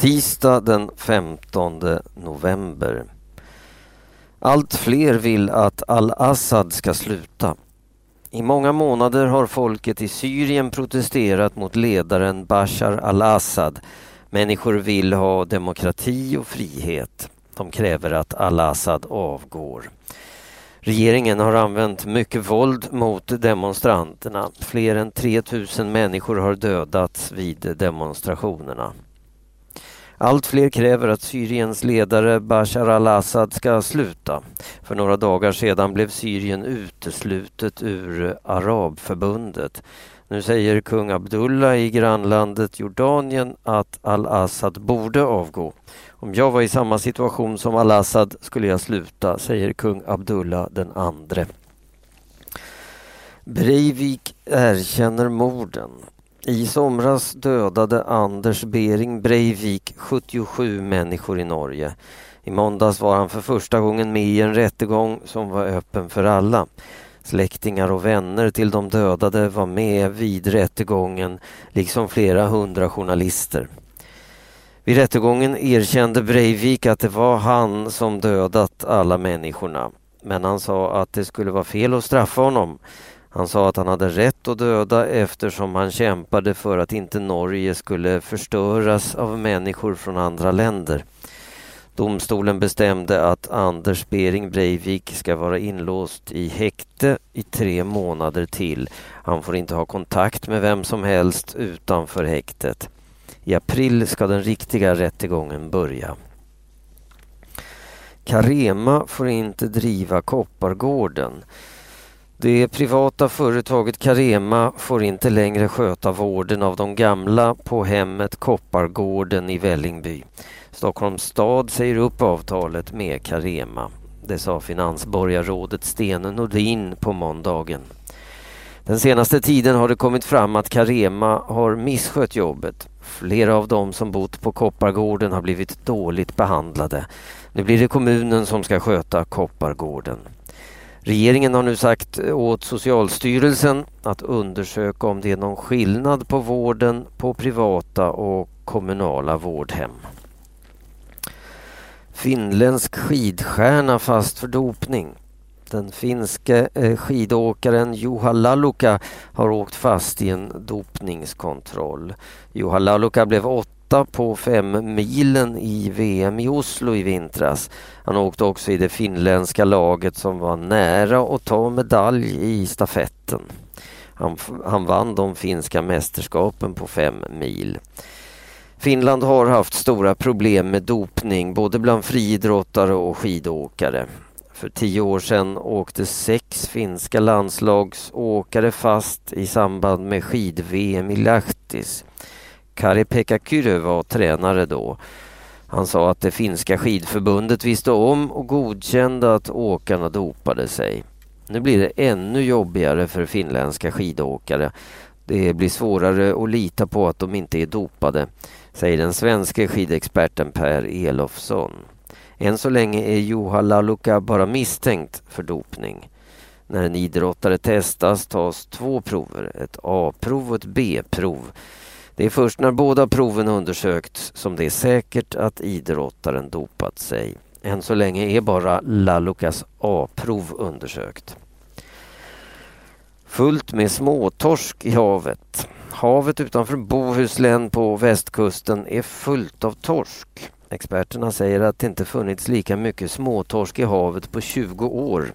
Tisdag den 15 november. Allt fler vill att al-Assad ska sluta. I många månader har folket i Syrien protesterat mot ledaren Bashar al-Assad. Människor vill ha demokrati och frihet. De kräver att al-Assad avgår. Regeringen har använt mycket våld mot demonstranterna. Fler än 3000 människor har dödats vid demonstrationerna. Allt fler kräver att Syriens ledare Bashar al-Assad ska sluta. För några dagar sedan blev Syrien uteslutet ur Arabförbundet. Nu säger kung Abdullah i grannlandet Jordanien att al-Assad borde avgå. Om jag var i samma situation som al-Assad skulle jag sluta, säger kung Abdullah den andre. Breivik erkänner morden. I somras dödade Anders Bering Breivik 77 människor i Norge. I måndags var han för första gången med i en rättegång som var öppen för alla. Släktingar och vänner till de dödade var med vid rättegången, liksom flera hundra journalister. Vid rättegången erkände Breivik att det var han som dödat alla människorna. Men han sa att det skulle vara fel att straffa honom. Han sa att han hade rätt att döda eftersom han kämpade för att inte Norge skulle förstöras av människor från andra länder. Domstolen bestämde att Anders Bering Breivik ska vara inlåst i häkte i tre månader till. Han får inte ha kontakt med vem som helst utanför häktet. I april ska den riktiga rättegången börja. Carema får inte driva Koppargården. Det privata företaget Carema får inte längre sköta vården av de gamla på hemmet Koppargården i Vällingby. Stockholms stad säger upp avtalet med Carema. Det sa finansborgarrådet Sten Nordin på måndagen. Den senaste tiden har det kommit fram att Carema har misskött jobbet. Flera av dem som bott på Koppargården har blivit dåligt behandlade. Nu blir det kommunen som ska sköta Koppargården. Regeringen har nu sagt åt Socialstyrelsen att undersöka om det är någon skillnad på vården på privata och kommunala vårdhem. Finländsk skidstjärna fast för dopning. Den finske eh, skidåkaren Juha Lalluka har åkt fast i en dopningskontroll. Juha Lalluka blev åtta på fem milen i VM i Oslo i vintras. Han åkte också i det finländska laget som var nära att ta medalj i stafetten. Han, han vann de finska mästerskapen på fem mil. Finland har haft stora problem med dopning både bland friidrottare och skidåkare. För tio år sedan åkte sex finska landslagsåkare fast i samband med skid-VM i Lahtis. Kari-Pekka Kyrö var tränare då. Han sa att det finska skidförbundet visste om och godkände att åkarna dopade sig. Nu blir det ännu jobbigare för finländska skidåkare. Det blir svårare att lita på att de inte är dopade, säger den svenska skidexperten Per Elofsson. Än så länge är Juha Laluka bara misstänkt för dopning. När en idrottare testas tas två prover, ett A-prov och ett B-prov. Det är först när båda proven undersökts som det är säkert att idrottaren dopat sig. Än så länge är bara Lallukas A-prov undersökt. Fullt med småtorsk i havet. Havet utanför Bohuslän på västkusten är fullt av torsk. Experterna säger att det inte funnits lika mycket småtorsk i havet på 20 år.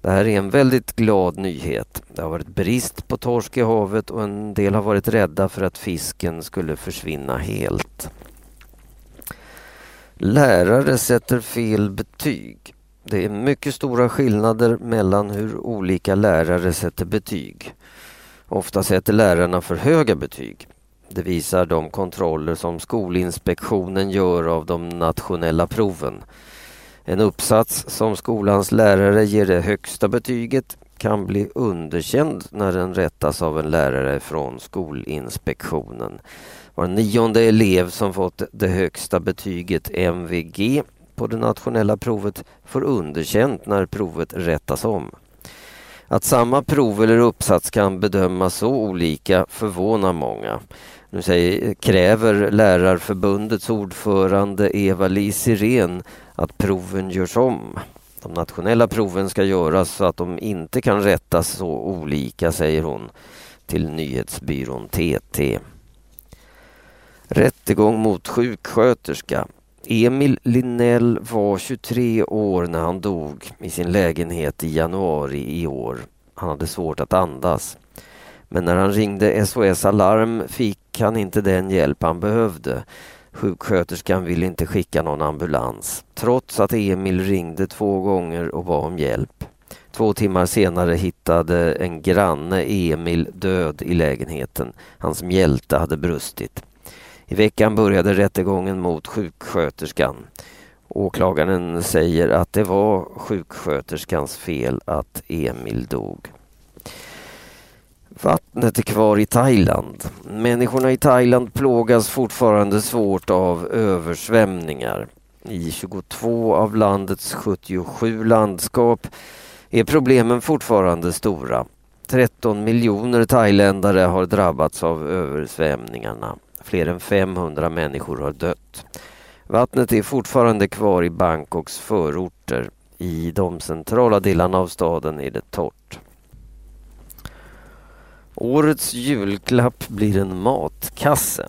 Det här är en väldigt glad nyhet. Det har varit brist på torsk i havet och en del har varit rädda för att fisken skulle försvinna helt. Lärare sätter fel betyg. Det är mycket stora skillnader mellan hur olika lärare sätter betyg. Ofta sätter lärarna för höga betyg. Det visar de kontroller som Skolinspektionen gör av de nationella proven. En uppsats som skolans lärare ger det högsta betyget kan bli underkänd när den rättas av en lärare från Skolinspektionen. Var nionde elev som fått det högsta betyget MVG på det nationella provet får underkänt när provet rättas om. Att samma prov eller uppsats kan bedömas så olika förvånar många. Nu säger, kräver Lärarförbundets ordförande Eva-Li Sirén att proven görs om. De nationella proven ska göras så att de inte kan rättas så olika, säger hon till nyhetsbyrån TT. Rättegång mot sjuksköterska. Emil Linnell var 23 år när han dog i sin lägenhet i januari i år. Han hade svårt att andas. Men när han ringde SOS Alarm fick han inte den hjälp han behövde. Sjuksköterskan ville inte skicka någon ambulans trots att Emil ringde två gånger och bad om hjälp. Två timmar senare hittade en granne Emil död i lägenheten. Hans mjälte hade brustit. I veckan började rättegången mot sjuksköterskan. Åklagaren säger att det var sjuksköterskans fel att Emil dog. Vattnet är kvar i Thailand. Människorna i Thailand plågas fortfarande svårt av översvämningar. I 22 av landets 77 landskap är problemen fortfarande stora. 13 miljoner thailändare har drabbats av översvämningarna. Fler än 500 människor har dött. Vattnet är fortfarande kvar i Bangkoks förorter. I de centrala delarna av staden är det torrt. Årets julklapp blir en matkasse.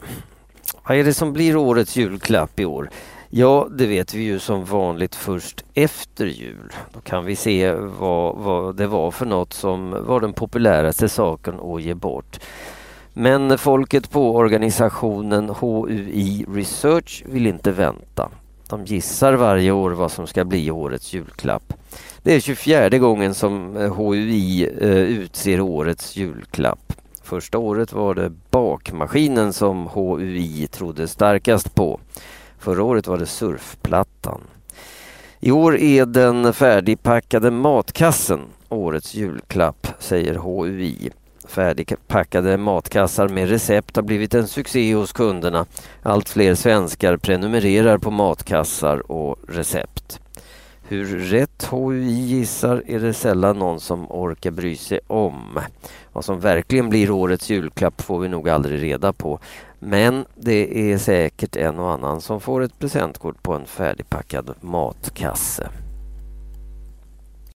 Vad är det som blir årets julklapp i år? Ja, det vet vi ju som vanligt först efter jul. Då kan vi se vad, vad det var för något som var den populäraste saken att ge bort. Men folket på organisationen HUI Research vill inte vänta. De gissar varje år vad som ska bli årets julklapp. Det är 24 gången som eh, HUI eh, utser årets julklapp. Första året var det bakmaskinen som HUI trodde starkast på. Förra året var det surfplattan. I år är den färdigpackade matkassen årets julklapp, säger HUI. Färdigpackade matkassar med recept har blivit en succé hos kunderna. Allt fler svenskar prenumererar på matkassar och recept. Hur rätt HUI gissar är det sällan någon som orkar bry sig om. Vad som verkligen blir årets julklapp får vi nog aldrig reda på. Men det är säkert en och annan som får ett presentkort på en färdigpackad matkasse.